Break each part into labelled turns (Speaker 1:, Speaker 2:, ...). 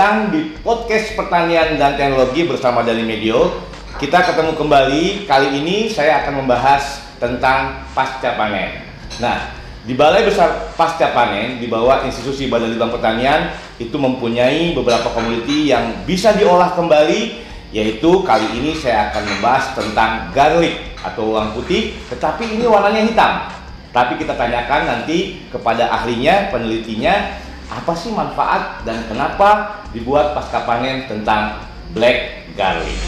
Speaker 1: Datang di podcast pertanian dan teknologi bersama dari Medio. Kita ketemu kembali. Kali ini saya akan membahas tentang pasca panen. Nah, di Balai Besar Pasca Panen di bawah institusi Badan Litbang Pertanian itu mempunyai beberapa komoditi yang bisa diolah kembali yaitu kali ini saya akan membahas tentang garlic atau bawang putih tetapi ini warnanya hitam. Tapi kita tanyakan nanti kepada ahlinya, penelitinya apa sih manfaat dan kenapa dibuat pasca panen tentang black garlic.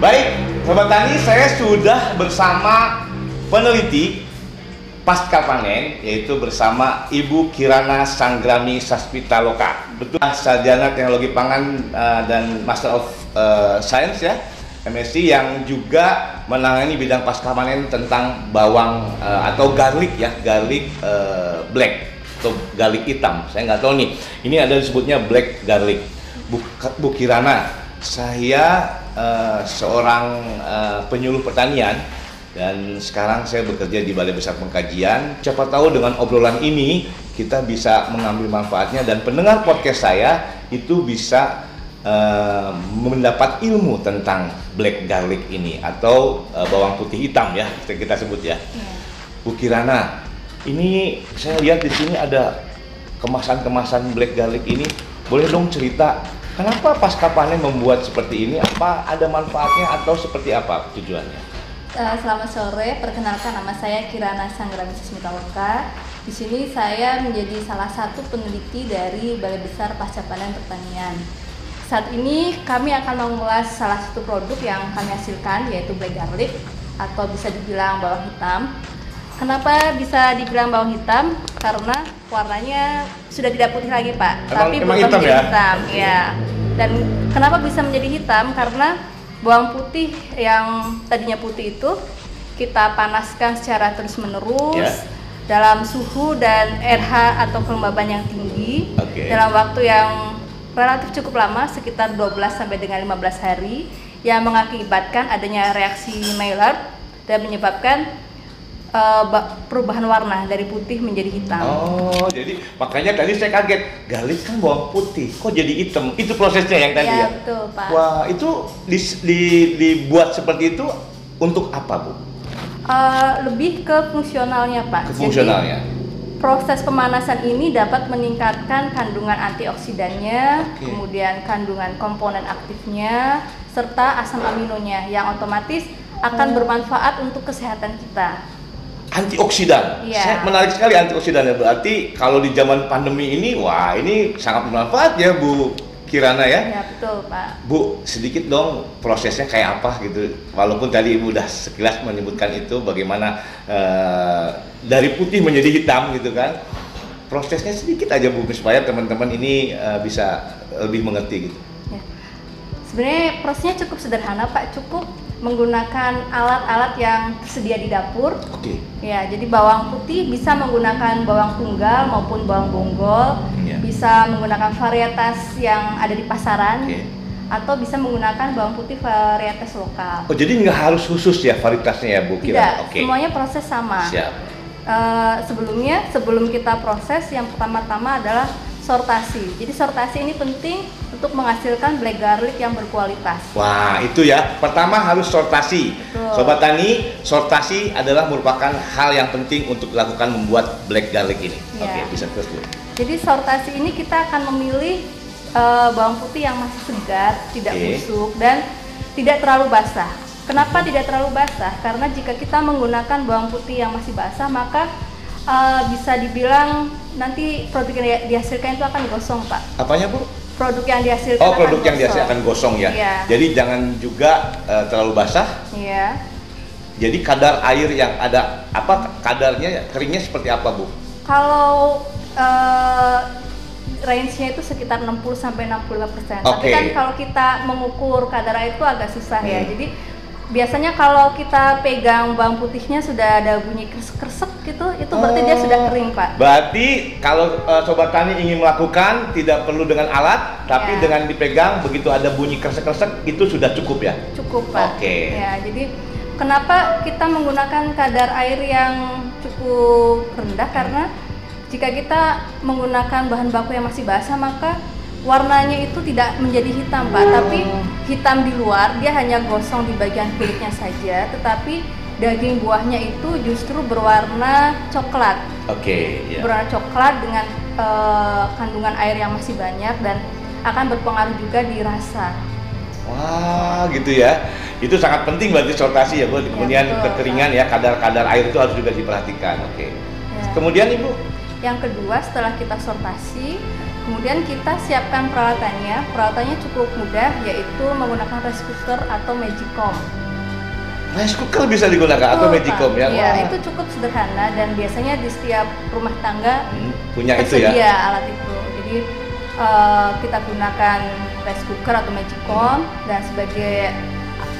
Speaker 1: Baik, Sobat Tani, saya sudah bersama peneliti pasca panen yaitu bersama Ibu Kirana Sanggrami Saspitaloka. Betul, sarjana teknologi pangan uh, dan Master of uh, Science ya, MSc yang juga menangani bidang pasca panen tentang bawang uh, atau garlic ya, garlic uh, black atau garlic hitam. Saya nggak tahu nih. Ini ada disebutnya black garlic. Bu, Bu Kirana, saya uh, seorang uh, penyuluh pertanian dan sekarang saya bekerja di Balai Besar Pengkajian. Siapa tahu dengan obrolan ini kita bisa mengambil manfaatnya dan pendengar podcast saya itu bisa uh, mendapat ilmu tentang black garlic ini atau uh, bawang putih hitam ya kita, sebut ya. Bu Kirana, ini saya lihat di sini ada kemasan-kemasan black garlic ini. Boleh dong cerita kenapa pasca panen membuat seperti ini? Apa ada manfaatnya atau seperti apa tujuannya?
Speaker 2: Eh, Selamat sore, perkenalkan nama saya Kirana Sanggrami Sismitaloka. Di sini saya menjadi salah satu peneliti dari Balai Besar Pasca Panen Pertanian. Saat ini kami akan mengulas salah satu produk yang kami hasilkan yaitu black garlic atau bisa dibilang bawang hitam. Kenapa bisa dibilang bawang hitam? Karena warnanya sudah tidak putih lagi, Pak.
Speaker 1: Emang-
Speaker 2: tapi
Speaker 1: emang
Speaker 2: bukan
Speaker 1: hitam ya?
Speaker 2: hitam, ya. Dan kenapa bisa menjadi hitam? Karena bawang putih yang tadinya putih itu kita panaskan secara terus-menerus
Speaker 1: Ya.
Speaker 2: dalam suhu dan RH atau kelembaban yang tinggi
Speaker 1: Oke.
Speaker 2: dalam waktu yang relatif cukup lama sekitar 12 sampai dengan 15 hari yang mengakibatkan adanya reaksi Maillard dan menyebabkan eh, ba- perubahan warna dari putih menjadi hitam.
Speaker 1: Oh, jadi makanya tadi saya kaget. Garlic kan bawang putih, kok jadi hitam? Itu prosesnya yang tadi ya?
Speaker 2: ya, betul, Pak.
Speaker 1: Wah, itu dis- di- dibuat seperti itu untuk apa, Bu?
Speaker 2: Eh, lebih ke fungsionalnya, Pak.
Speaker 1: Ke fungsionalnya.
Speaker 2: Jadi, proses pemanasan ini dapat meningkatkan kandungan antioksidannya,
Speaker 1: Oke.
Speaker 2: kemudian kandungan komponen aktifnya, serta asam aminonya yang otomatis akan bermanfaat untuk kesehatan kita.
Speaker 1: Antioksidan.
Speaker 2: Iya.
Speaker 1: Saya menarik sekali antioksidan ya. Berarti kalau di zaman pandemi ini, wah ini sangat bermanfaat ya, Bu Kirana ya.
Speaker 2: Ya, betul, Pak.
Speaker 1: Bu, sedikit dong prosesnya kayak apa gitu. Walaupun tadi Ibu udah sekilas menyebutkan itu bagaimana eh, dari putih menjadi hitam gitu kan. Prosesnya sedikit aja Bu supaya teman-teman ini eh, bisa lebih mengerti gitu.
Speaker 2: Ya. Sebenarnya prosesnya cukup sederhana, Pak. Cukup menggunakan alat-alat yang tersedia di dapur.
Speaker 1: Oke.
Speaker 2: Ya, jadi bawang putih bisa menggunakan bawang tunggal maupun bawang bonggol,
Speaker 1: Iya.
Speaker 2: bisa menggunakan varietas yang ada di pasaran,
Speaker 1: Oke.
Speaker 2: atau bisa menggunakan bawang putih varietas lokal.
Speaker 1: Oh, jadi nggak harus khusus ya varietasnya ya Bu
Speaker 2: Tidak.
Speaker 1: Oke.
Speaker 2: semuanya proses sama.
Speaker 1: Siap.
Speaker 2: Eh, sebelumnya, sebelum kita proses, yang pertama-tama adalah sortasi. Jadi sortasi ini penting untuk menghasilkan black garlic yang berkualitas.
Speaker 1: Wah, itu ya. Pertama harus sortasi.
Speaker 2: Betul.
Speaker 1: Sobat Tani, sortasi adalah merupakan hal yang penting untuk dilakukan membuat black garlic ini.
Speaker 2: Iya.
Speaker 1: Oke, bisa terus Bu.
Speaker 2: Jadi sortasi ini kita akan memilih eh, bawang putih yang masih segar, tidak
Speaker 1: Oke.
Speaker 2: busuk dan tidak terlalu basah. Kenapa tidak terlalu basah? Karena jika kita menggunakan bawang putih yang masih basah, maka eh, bisa dibilang nanti produk yang dihasilkan itu akan gosong, Pak.
Speaker 1: Apanya Bu?
Speaker 2: Produk yang dihasilkan
Speaker 1: Oh, produk yang
Speaker 2: gosong.
Speaker 1: dihasilkan gosong ya.
Speaker 2: Iya.
Speaker 1: Jadi jangan juga eh, terlalu basah.
Speaker 2: Iya.
Speaker 1: Jadi kadar air yang ada apa kadarnya keringnya seperti apa, Bu?
Speaker 2: Kalau eh, range-nya itu sekitar 60 sampai 65 persen. Tapi
Speaker 1: Oke.
Speaker 2: kan kalau kita mengukur kadar air itu agak susah ya.
Speaker 1: Hmm.
Speaker 2: Jadi biasanya kalau kita pegang bawang putihnya sudah ada bunyi kresek-kresek gitu, itu berarti dia sudah
Speaker 1: Oh.
Speaker 2: kering, Pak.
Speaker 1: Berarti kalau eh, sobat tani ingin melakukan tidak perlu dengan alat, tapi
Speaker 2: Ya.
Speaker 1: dengan dipegang begitu ada bunyi kresek-kresek itu sudah cukup ya.
Speaker 2: Cukup, Pak.
Speaker 1: Oke.
Speaker 2: Ya, jadi kenapa kita menggunakan kadar air yang cukup rendah karena jika kita menggunakan bahan baku yang masih basah maka warnanya itu tidak menjadi hitam, Pak, tapi hitam di luar, dia hanya gosong di bagian kulitnya saja, tetapi daging buahnya itu justru berwarna coklat.
Speaker 1: Oke, ya.
Speaker 2: Berwarna coklat dengan eh, kandungan air yang masih banyak dan akan berpengaruh juga di rasa.
Speaker 1: Wah, gitu ya. Itu sangat penting berarti sortasi ya, Bu. Kemudian
Speaker 2: betul,
Speaker 1: kekeringan ya, kadar-kadar air itu harus juga diperhatikan. Oke.
Speaker 2: Ya.
Speaker 1: Kemudian Ibu,
Speaker 2: Yang kedua setelah kita sortasi, kemudian kita siapkan peralatannya. Peralatannya cukup mudah yaitu menggunakan rice cooker atau magicom.
Speaker 1: Rice cooker bisa digunakan atau magicom ya?
Speaker 2: Iya, itu cukup sederhana dan biasanya di setiap rumah tangga
Speaker 1: Hmm, punya itu ya.
Speaker 2: alat itu. Jadi eh, kita gunakan rice cooker atau magicom dan sebagai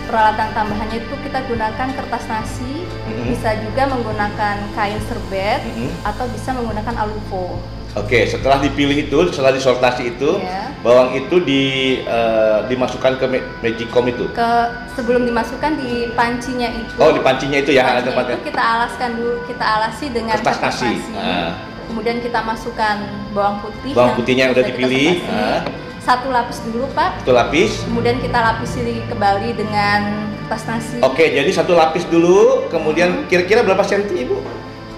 Speaker 2: peralatan tambahannya itu kita gunakan kertas nasi,
Speaker 1: Mhm.
Speaker 2: bisa juga menggunakan kain serbet
Speaker 1: Mhm.
Speaker 2: atau bisa menggunakan alufo.
Speaker 1: Oke, setelah dipilih itu, setelah disortasi itu,
Speaker 2: Iya.
Speaker 1: bawang itu di eh, dimasukkan ke ma- magicom itu.
Speaker 2: ke sebelum dimasukkan di pancinya itu
Speaker 1: Oh, di pancinya itu ya, ada
Speaker 2: pancinya
Speaker 1: tempatnya.
Speaker 2: itu kita alaskan dulu kita alasi dengan
Speaker 1: Kertas nasi. Ah.
Speaker 2: kemudian kita masukkan bawang putih
Speaker 1: Bawang
Speaker 2: yang
Speaker 1: putihnya yang udah dipilih. Ah.
Speaker 2: satu lapis dulu pak
Speaker 1: Satu lapis.
Speaker 2: kemudian kita lapisi kembali dengan kertas nasi
Speaker 1: Oke, jadi satu lapis dulu, kemudian kira-kira berapa senti Ibu?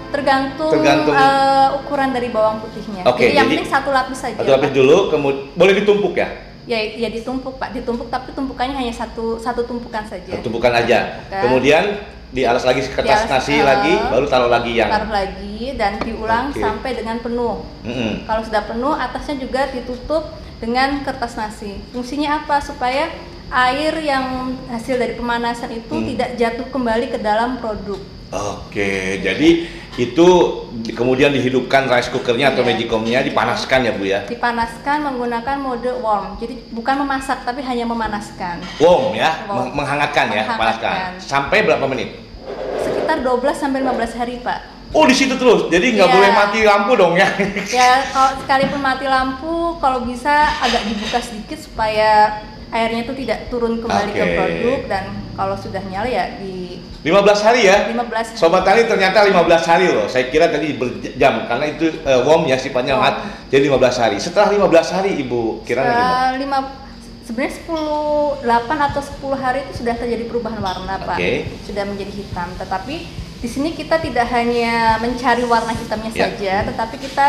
Speaker 2: Tergantung,
Speaker 1: Tergantung.
Speaker 2: eh, ukuran dari bawang putihnya
Speaker 1: Oke,
Speaker 2: jadi yang penting satu lapis saja
Speaker 1: Satu lapis
Speaker 2: Pak.
Speaker 1: dulu, kemudian boleh ditumpuk ya?
Speaker 2: ya ya ditumpuk pak ditumpuk tapi tumpukannya hanya satu satu tumpukan saja
Speaker 1: Tumpukan aja.
Speaker 2: Tumpukan.
Speaker 1: Kemudian dialas lagi kertas
Speaker 2: Dialas,
Speaker 1: nasi
Speaker 2: eh,
Speaker 1: lagi, baru taruh lagi yang.
Speaker 2: taruh lagi dan diulang
Speaker 1: Oke.
Speaker 2: sampai dengan penuh.
Speaker 1: Mm-mm.
Speaker 2: Kalau sudah penuh, atasnya juga ditutup dengan kertas nasi. Fungsinya apa? Supaya air yang hasil dari pemanasan itu
Speaker 1: Hmm.
Speaker 2: tidak jatuh kembali ke dalam produk.
Speaker 1: Oke, jadi itu di- kemudian dihidupkan rice cookernya atau
Speaker 2: Iya.
Speaker 1: magicomnya dipanaskan ya Bu ya?
Speaker 2: Dipanaskan menggunakan mode warm. Jadi bukan memasak tapi hanya memanaskan.
Speaker 1: Warm ya,
Speaker 2: Warm.
Speaker 1: meng- menghangatkan ya,
Speaker 2: Menghangatkan.
Speaker 1: panaskan. Sampai berapa menit?
Speaker 2: Sekitar 12 sampai 15 hari, Pak.
Speaker 1: Oh di situ terus, jadi nggak
Speaker 2: Iya.
Speaker 1: boleh mati lampu dong ya?
Speaker 2: Ya, kalau sekalipun mati lampu, kalau bisa agak dibuka sedikit supaya airnya itu tidak turun kembali ke
Speaker 1: Oke.
Speaker 2: produk dan kalau sudah nyala ya di
Speaker 1: 15 hari ya?
Speaker 2: 15 hari.
Speaker 1: Sobat Tani ternyata 15 hari loh. Saya kira tadi berjam karena itu eh, warm ya sifatnya hangat. Jadi 15 hari. Setelah 15 hari Ibu kira?
Speaker 2: Setelah lima sebenarnya 10 8 atau 10 hari itu sudah terjadi perubahan warna, Pak. Sudah menjadi hitam. Tetapi di sini kita tidak hanya mencari warna hitamnya
Speaker 1: Ya.
Speaker 2: saja, tetapi kita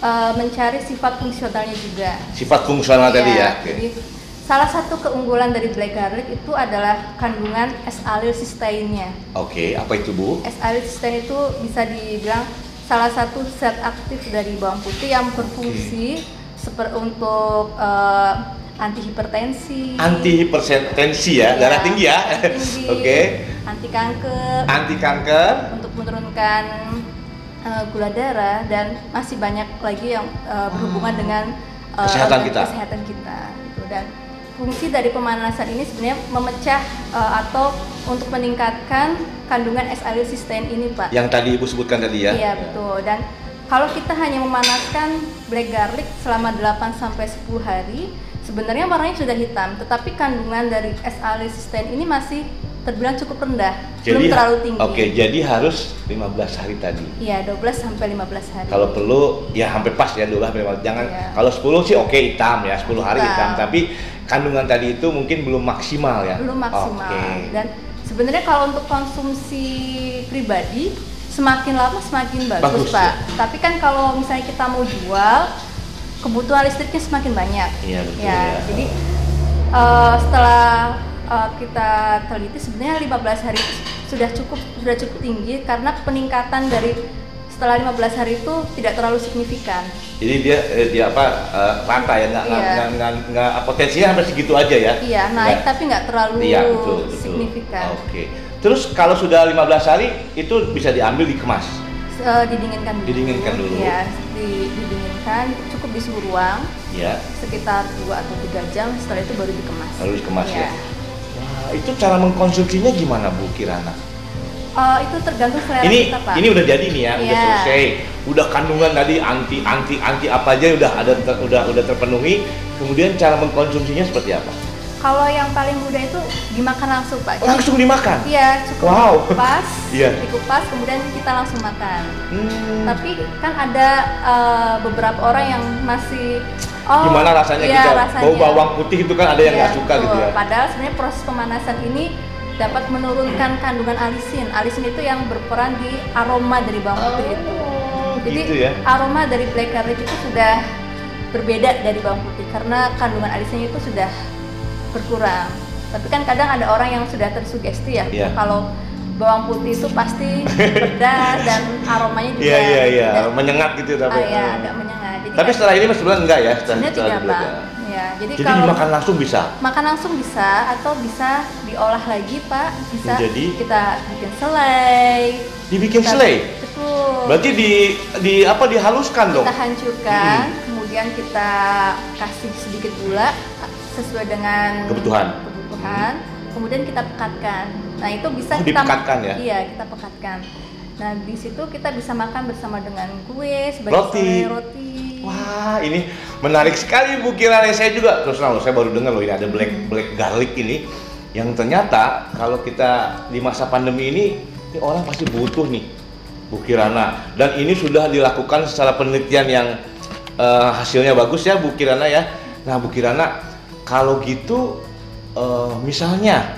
Speaker 2: eh, mencari sifat fungsionalnya juga.
Speaker 1: Sifat fungsional tadi
Speaker 2: Iya,
Speaker 1: ya. Oke.
Speaker 2: Jadi salah satu keunggulan dari black garlic itu adalah kandungan S-alilcysteine-nya.
Speaker 1: Oke, apa itu Bu?
Speaker 2: S-alilcysteine itu bisa dibilang salah satu zat aktif dari bawang putih yang berfungsi seperti untuk eh, anti hipertensi,
Speaker 1: Anti hipertensi ya,
Speaker 2: Iya,
Speaker 1: darah tinggi ya.
Speaker 2: tinggi,
Speaker 1: Oke.
Speaker 2: anti kanker,
Speaker 1: Anti kanker.
Speaker 2: untuk menurunkan eh, gula darah dan masih banyak lagi yang eh, berhubungan dengan eh,
Speaker 1: Kesehatan kita.
Speaker 2: kesehatan kita gitu dan fungsi dari pemanasan ini sebenarnya memecah eh, atau untuk meningkatkan kandungan S-alilcysteine ini pak
Speaker 1: Yang tadi Ibu sebutkan tadi ya.
Speaker 2: iya betul dan kalau kita hanya memanaskan black garlic selama 8 sampai 10 hari sebenarnya warnanya sudah hitam tetapi kandungan dari S-alilcysteine ini masih terbilang cukup rendah belum
Speaker 1: Jadi
Speaker 2: terlalu tinggi
Speaker 1: Oke, jadi harus 15 hari tadi.
Speaker 2: Iya, 12 sampai 15 hari.
Speaker 1: Kalau perlu ya hampir pas ya 12 sampai 15. Jangan
Speaker 2: Iya.
Speaker 1: kalau 10 sih oke hitam ya, 10 hari
Speaker 2: Hitam.
Speaker 1: hitam, tapi kandungan tadi itu mungkin belum maksimal ya.
Speaker 2: belum maksimal.
Speaker 1: Oke.
Speaker 2: Dan sebenarnya kalau untuk konsumsi pribadi semakin lama semakin bagus,
Speaker 1: Bagus,
Speaker 2: Pak. Tapi kan kalau misalnya kita mau jual kebutuhan listriknya semakin banyak.
Speaker 1: Iya, betul
Speaker 2: ya.
Speaker 1: ya.
Speaker 2: Jadi eh, setelah eh, kita teliti sebenarnya 15 hari itu sudah cukup sudah cukup tinggi karena peningkatan dari setelah 15 hari itu tidak terlalu signifikan.
Speaker 1: Jadi dia eh, dia apa eh, rata ya nggak nggak
Speaker 2: Iya.
Speaker 1: nggak nggak nggak potensinya sampai segitu aja ya?
Speaker 2: Iya, naik
Speaker 1: Nggak-
Speaker 2: tapi nggak terlalu
Speaker 1: Iya betul betul.
Speaker 2: signifikan.
Speaker 1: Oke. Terus kalau sudah 15 hari itu bisa diambil dikemas.
Speaker 2: Eh, didinginkan dulu.
Speaker 1: Didinginkan dulu.
Speaker 2: Iya, di- didinginkan cukup di suhu ruang
Speaker 1: Ya.
Speaker 2: sekitar 2 atau 3 jam setelah itu baru dikemas.
Speaker 1: Lalu dikemas
Speaker 2: Iya.
Speaker 1: ya. Wah, itu cara mengkonsumsinya gimana Bu Kirana?
Speaker 2: Eh, itu tergantung selera
Speaker 1: ini
Speaker 2: kita, Pak.
Speaker 1: ini udah jadi nih ya, udah
Speaker 2: Iya.
Speaker 1: selesai. Udah kandungan tadi anti anti anti apa aja udah ada ter- udah udah terpenuhi. Kemudian cara mengkonsumsinya seperti apa?
Speaker 2: Kalau yang paling mudah itu dimakan langsung, Pak. Jadi-
Speaker 1: Langsung dimakan.
Speaker 2: Iya, cukup
Speaker 1: Wow.
Speaker 2: dikupas,
Speaker 1: Iya.
Speaker 2: dikupas, kemudian kita langsung makan.
Speaker 1: Hmm.
Speaker 2: Tapi kan ada eh, beberapa orang yang masih oh
Speaker 1: Gimana rasanya
Speaker 2: iya,
Speaker 1: kita
Speaker 2: rasanya.
Speaker 1: bau bawang putih itu kan ada yang
Speaker 2: Iya,
Speaker 1: nggak suka gitu
Speaker 2: betul.
Speaker 1: ya.
Speaker 2: Padahal sebenarnya proses pemanasan ini dapat menurunkan kandungan alisin. Alisin itu yang berperan di aroma dari bawang putih itu. Jadi
Speaker 1: gitu ya.
Speaker 2: aroma dari black garlic itu sudah berbeda dari bawang putih karena kandungan alisinnya itu sudah berkurang. Tapi kan kadang ada orang yang sudah tersugesti ya
Speaker 1: Iya.
Speaker 2: kalau bawang putih itu pasti pedas dan aromanya juga
Speaker 1: Iya iya iya,
Speaker 2: tidak-
Speaker 1: menyengat gitu tapi.
Speaker 2: ah, ya, agak menyengat. Jadi
Speaker 1: Tapi
Speaker 2: kan
Speaker 1: setelah ini sebenarnya enggak ya? Setelah,
Speaker 2: tidak pak. Jadi,
Speaker 1: Jadi
Speaker 2: kalau
Speaker 1: dimakan langsung bisa.
Speaker 2: makan langsung bisa atau bisa diolah lagi pak. Bisa
Speaker 1: Menjadi?
Speaker 2: kita bikin selai.
Speaker 1: Dibikin
Speaker 2: Kita-
Speaker 1: selai.
Speaker 2: Betul.
Speaker 1: Berarti di di apa dihaluskan dong?
Speaker 2: kita hancurkan, kemudian kita kasih sedikit gula sesuai dengan
Speaker 1: Kebutuhan.
Speaker 2: kebutuhan, kemudian kita pekatkan. Nah itu bisa
Speaker 1: Oh,
Speaker 2: kita
Speaker 1: dipekatkan ya?
Speaker 2: Iya kita pekatkan. Nah di situ kita bisa makan bersama dengan kue sebagai
Speaker 1: Roti.
Speaker 2: selai roti.
Speaker 1: Wah, ini menarik sekali Bu Kirana. Saya juga terus terang saya baru dengar loh ini ada black black garlic ini yang ternyata kalau kita di masa pandemi ini ini orang pasti butuh nih Bu Kirana dan ini sudah dilakukan secara penelitian yang eh, hasilnya bagus ya Bu Kirana ya. Nah, Bu Kirana kalau gitu eh, misalnya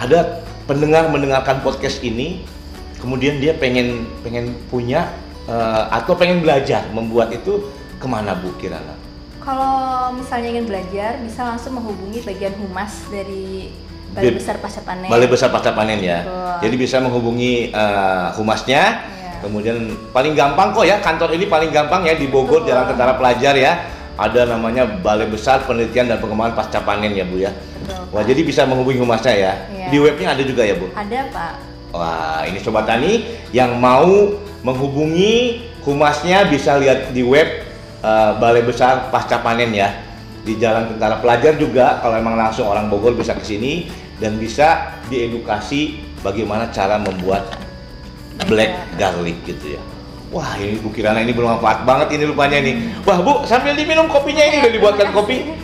Speaker 1: ada pendengar mendengarkan podcast ini kemudian dia pengen pengen punya eh, atau pengen belajar membuat itu ke mana Bu Kirana?
Speaker 2: Kalau misalnya ingin belajar bisa langsung menghubungi bagian humas dari Balai Besar Pasca Panen.
Speaker 1: Balai Besar Pasca Panen ya.
Speaker 2: Betul.
Speaker 1: Jadi bisa menghubungi eh, humasnya.
Speaker 2: Iya.
Speaker 1: Kemudian paling gampang kok ya kantor ini paling gampang ya di Bogor
Speaker 2: Betul.
Speaker 1: Jalan Tentara Pelajar ya. Ada namanya Balai Besar Penelitian dan Pengembangan Pasca Panen ya Bu ya.
Speaker 2: Betul,
Speaker 1: Wah
Speaker 2: Pak.
Speaker 1: jadi bisa menghubungi humasnya ya.
Speaker 2: Iya.
Speaker 1: Di webnya ada juga ya Bu.
Speaker 2: Ada pak.
Speaker 1: Wah, ini Sobat Tani yang mau menghubungi humasnya bisa lihat di web eh, Balai Besar Pasca Panen ya. Di Jalan Tentara Pelajar juga kalau emang langsung orang Bogor bisa ke sini dan bisa diedukasi bagaimana cara membuat black garlic gitu ya. Wah, ini Bu Kirana ini bermanfaat banget ini rupanya nih. Wah, Bu, sambil diminum kopinya ini udah dibuatkan kopi.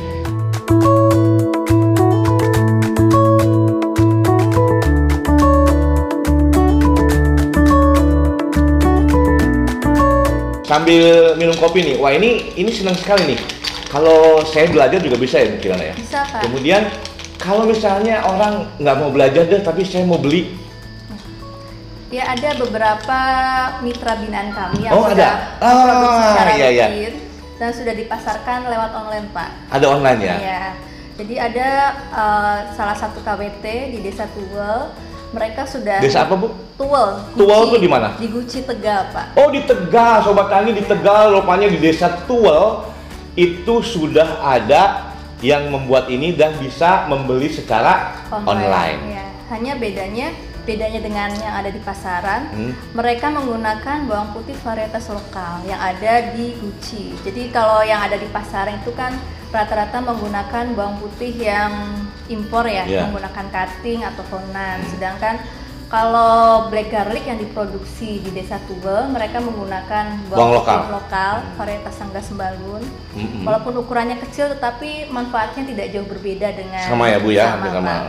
Speaker 1: Sambil minum kopi nih. Wah, ini ini senang sekali nih. Kalau saya belajar juga bisa ya Kirana ya.
Speaker 2: Bisa pak.
Speaker 1: Kemudian kalau misalnya orang nggak mau belajar deh, tapi saya mau beli,
Speaker 2: Ya ada beberapa mitra binaan kami yang
Speaker 1: Oh,
Speaker 2: sudah
Speaker 1: ada. Ah,
Speaker 2: produksi secara
Speaker 1: iya, iya.
Speaker 2: dan sudah dipasarkan lewat online pak.
Speaker 1: ada online ya.
Speaker 2: Iya. Jadi ada eh, salah satu KWT di Desa Tuwel, mereka sudah
Speaker 1: Desa apa bu?
Speaker 2: Tuwel.
Speaker 1: Tuwel
Speaker 2: Guci.
Speaker 1: tuh di mana?
Speaker 2: Di Guci Tegal pak.
Speaker 1: Oh di Tegal, sobat tani di Tegal, rupanya di Desa Tuel itu sudah ada yang membuat ini dan bisa membeli secara online.
Speaker 2: Ya. Hanya bedanya bedanya dengan yang ada di pasaran,
Speaker 1: Hmm.
Speaker 2: mereka menggunakan bawang putih varietas lokal yang ada di Guci. Jadi kalau yang ada di pasaran itu kan rata-rata menggunakan bawang putih yang impor ya,
Speaker 1: Iya.
Speaker 2: menggunakan cutting atau honan. Sedangkan kalau black garlic yang diproduksi di Desa Tuwel, mereka menggunakan
Speaker 1: Bawang lokal.
Speaker 2: lokal varietas Sangga Sembalun.
Speaker 1: Mm-mm.
Speaker 2: Walaupun ukurannya kecil tetapi manfaatnya tidak jauh berbeda dengan
Speaker 1: Sama ya bu ya, sama.
Speaker 2: Pak.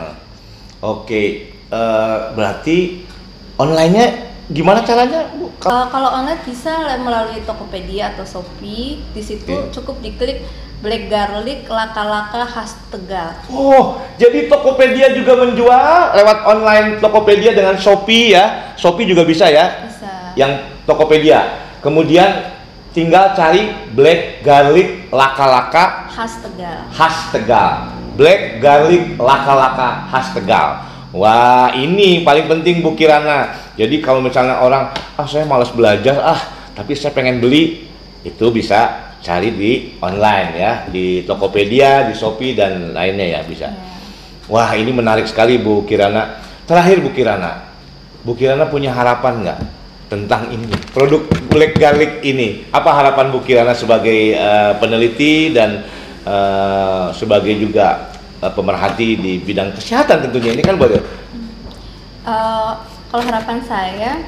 Speaker 1: Oke, eh, berarti onlinenya gimana caranya bu?
Speaker 2: Uh, kalau online bisa melalui Tokopedia atau Shopee. Di situ
Speaker 1: Oke.
Speaker 2: cukup diklik black garlic laka-laka khas Tegal.
Speaker 1: Oh, jadi Tokopedia juga menjual lewat online Tokopedia dengan Shopee ya. Shopee juga bisa ya.
Speaker 2: Bisa.
Speaker 1: yang Tokopedia. Kemudian tinggal cari black garlic laka-laka
Speaker 2: Khas Tegal.
Speaker 1: khas Tegal. Black garlic laka-laka khas Tegal. Wah, ini paling penting Bu Kirana. Jadi kalau misalnya orang, ah saya malas belajar, ah tapi saya pengen beli, itu bisa cari di online ya, di Tokopedia, di Shopee dan lainnya ya bisa.
Speaker 2: Ya.
Speaker 1: Wah, ini menarik sekali Bu Kirana. Terakhir Bu Kirana, Bu Kirana punya harapan nggak tentang ini produk Black Garlic ini? Apa harapan Bu Kirana sebagai eh, peneliti dan eh, sebagai juga eh, pemerhati di bidang kesehatan tentunya ini kan boleh.
Speaker 2: Eh, kalau harapan saya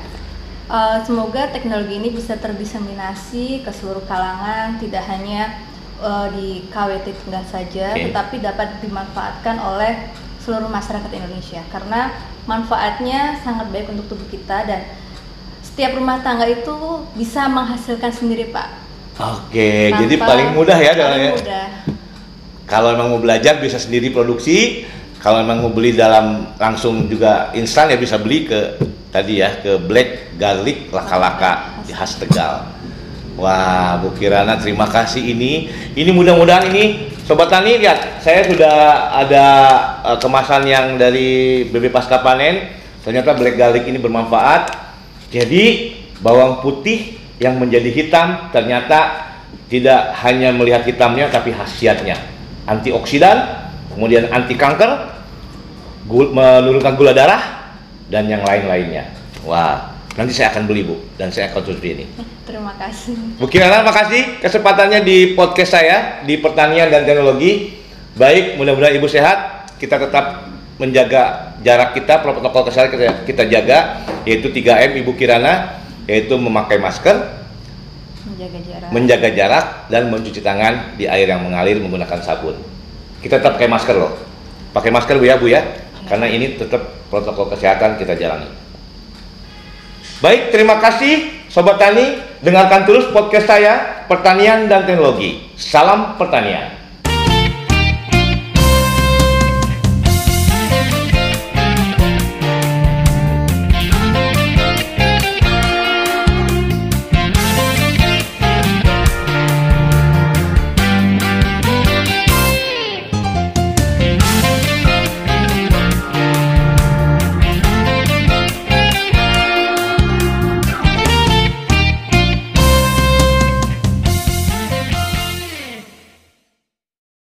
Speaker 2: eh, semoga teknologi ini bisa terdiseminasi ke seluruh kalangan, tidak hanya eh, di KWT Tengah saja,
Speaker 1: Oke.
Speaker 2: tetapi dapat dimanfaatkan oleh seluruh masyarakat Indonesia karena manfaatnya sangat baik untuk tubuh kita dan setiap rumah tangga itu bisa menghasilkan sendiri pak.
Speaker 1: Oke,
Speaker 2: Tanpa-
Speaker 1: jadi paling mudah ya
Speaker 2: paling mudah.
Speaker 1: Kalau emang mau belajar bisa sendiri produksi. Kalau emang mau beli dalam langsung juga instan ya bisa beli ke tadi ya ke Black Garlic Laka-Laka di khas Tegal. Wah, Bu Kirana terima kasih ini. Ini mudah-mudahan ini Sobat Tani lihat, saya sudah ada eh, kemasan yang dari BB Pasca Panen. Ternyata Black Garlic ini bermanfaat. Jadi bawang putih yang menjadi hitam ternyata tidak hanya melihat hitamnya tapi khasiatnya. Antioksidan, kemudian anti kanker, menurunkan gula darah dan yang lain-lainnya. Wah, nanti saya akan beli Bu dan saya akan konsumsi ini.
Speaker 2: Terima kasih.
Speaker 1: Bu Kirana, makasih kesempatannya di podcast saya di pertanian dan teknologi. Baik, mudah-mudahan Ibu sehat. Kita tetap menjaga jarak kita, protokol kesehatan kita, kita jaga, yaitu 3M Ibu Kirana, yaitu memakai masker,
Speaker 2: Menjaga jarak.
Speaker 1: menjaga jarak, dan mencuci tangan di air yang mengalir menggunakan sabun. Kita tetap pakai masker loh. Pakai masker Bu ya Bu ya, karena ini tetap protokol kesehatan kita jalani. Baik, terima kasih Sobat Tani. Dengarkan terus podcast saya, Pertanian dan Teknologi. Salam Pertanian.